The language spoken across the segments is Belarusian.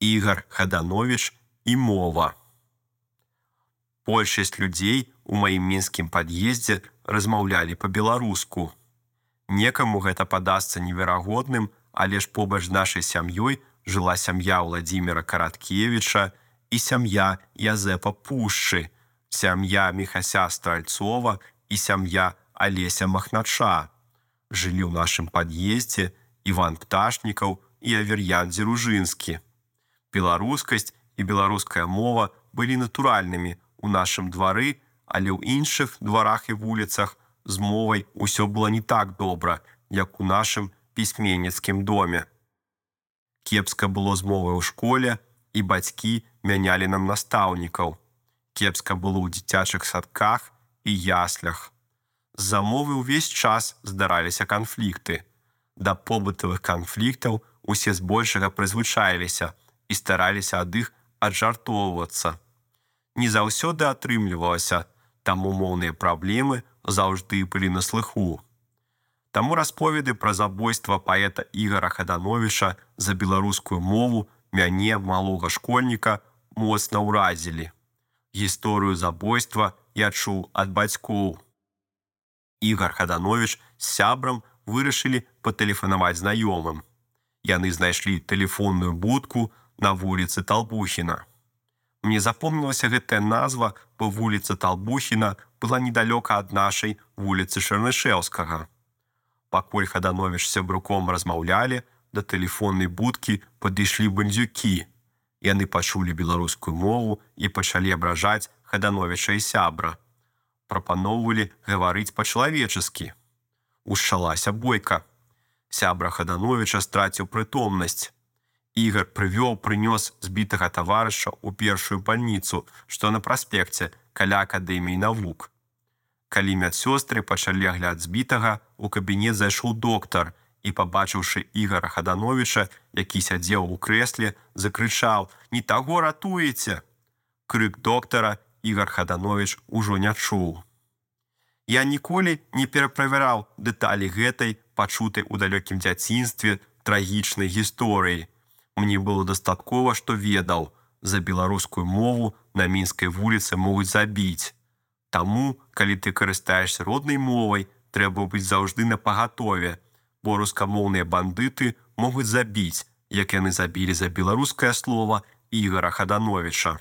Ігар Хаданович і мова. Большасць людзей у маім мінскім пад'ездзе размаўлялі па-беларуску. Некаму гэта падасца неверагодным, але ж побач з нашай сям'ёй жыла сям'я Владимира Караткевіча і сям'я Язэпа Пушчы, сям'я Мехася Стральцова і сям'я Алеся Махнача. Жылі ў нашым пад'ездзе Іван Пташнікаў і Авер'ян Дзеружынскі. Беларускасць і беларуская мова былі натуральнымі у нашым двары, але ў іншых дварах і вуліцах з мовай усё было не так добра, як у нашым пісьменніцкім доме. Кепска было з мовай у школе, і бацькі мянялі нам настаўнікаў. Кепска было ў дзіцячых садках і яслях. З-за мовы ўвесь час здараліся канфлікты. Да побытавых канфліктаў усе збольшага прызвычаіліся і стараліся ад іх аджартоўвацца. Не заўсёды атрымлівалася, там умоўныя праблемы заўжды былі на слыху. Таму расповеды пра забойства паэта Ігара Хадановіча за беларускую мову мяне малога школьніка моцна ўразілі. Гісторыю забойства я чуў ад бацькоў. Ігар Хаданович з сябрам вырашылі патэлефанаваць знаёмым. Яны знайшлі тэлефонную будку на вуліцы Талбухіна. Мне запомнілася гэтая назва, бо вуліца Талбухіна была недалёка ад нашай вуліцы Шарнышеўскага. Пакуль Хаданович сябруком размаўлялі, да тэлефоннай будкі падышлі бандзюкі. Яны пачулі беларускую мову і пачалі абражаць хадановіча і сябра. Прапаноўвалі гаварыць па-чалавечаскі. Ушчалася бойка. Сябра хадановіча страціў прытомнасць. Ігар прывёў прынёс збітага таварыша ў першую бальніцу, што на праспекце каля акадэміі навук. Калі медсёстры пачалі агляд збітага, у кабінет зайшоў доктар і, пабачыўшы Ігара Хадановіча, які сядзеў у крэсле, закрычаў: « Не таго ратуеце! Крык доктара Ігар Хаданович ужо не чуў. Я ніколі не пераправяраў дэталі гэтай, пачутай у далёкім дзяцінстве трагічнай гісторыі. Мне было дастаткова, што ведаў, за беларускую мову на мінскай вуліцы могуць забіць. Таму, калі ты карыстаешься роднай мовай, трэба быць заўжды на пагатове, бо рускамоўныя бандыты могуць забіць, як яны забілі за беларускае слово Ігора Хадановича.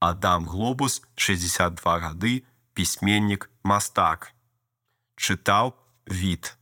Адам Глобус 62 гады, пісьменнік мастак. Чытаў від.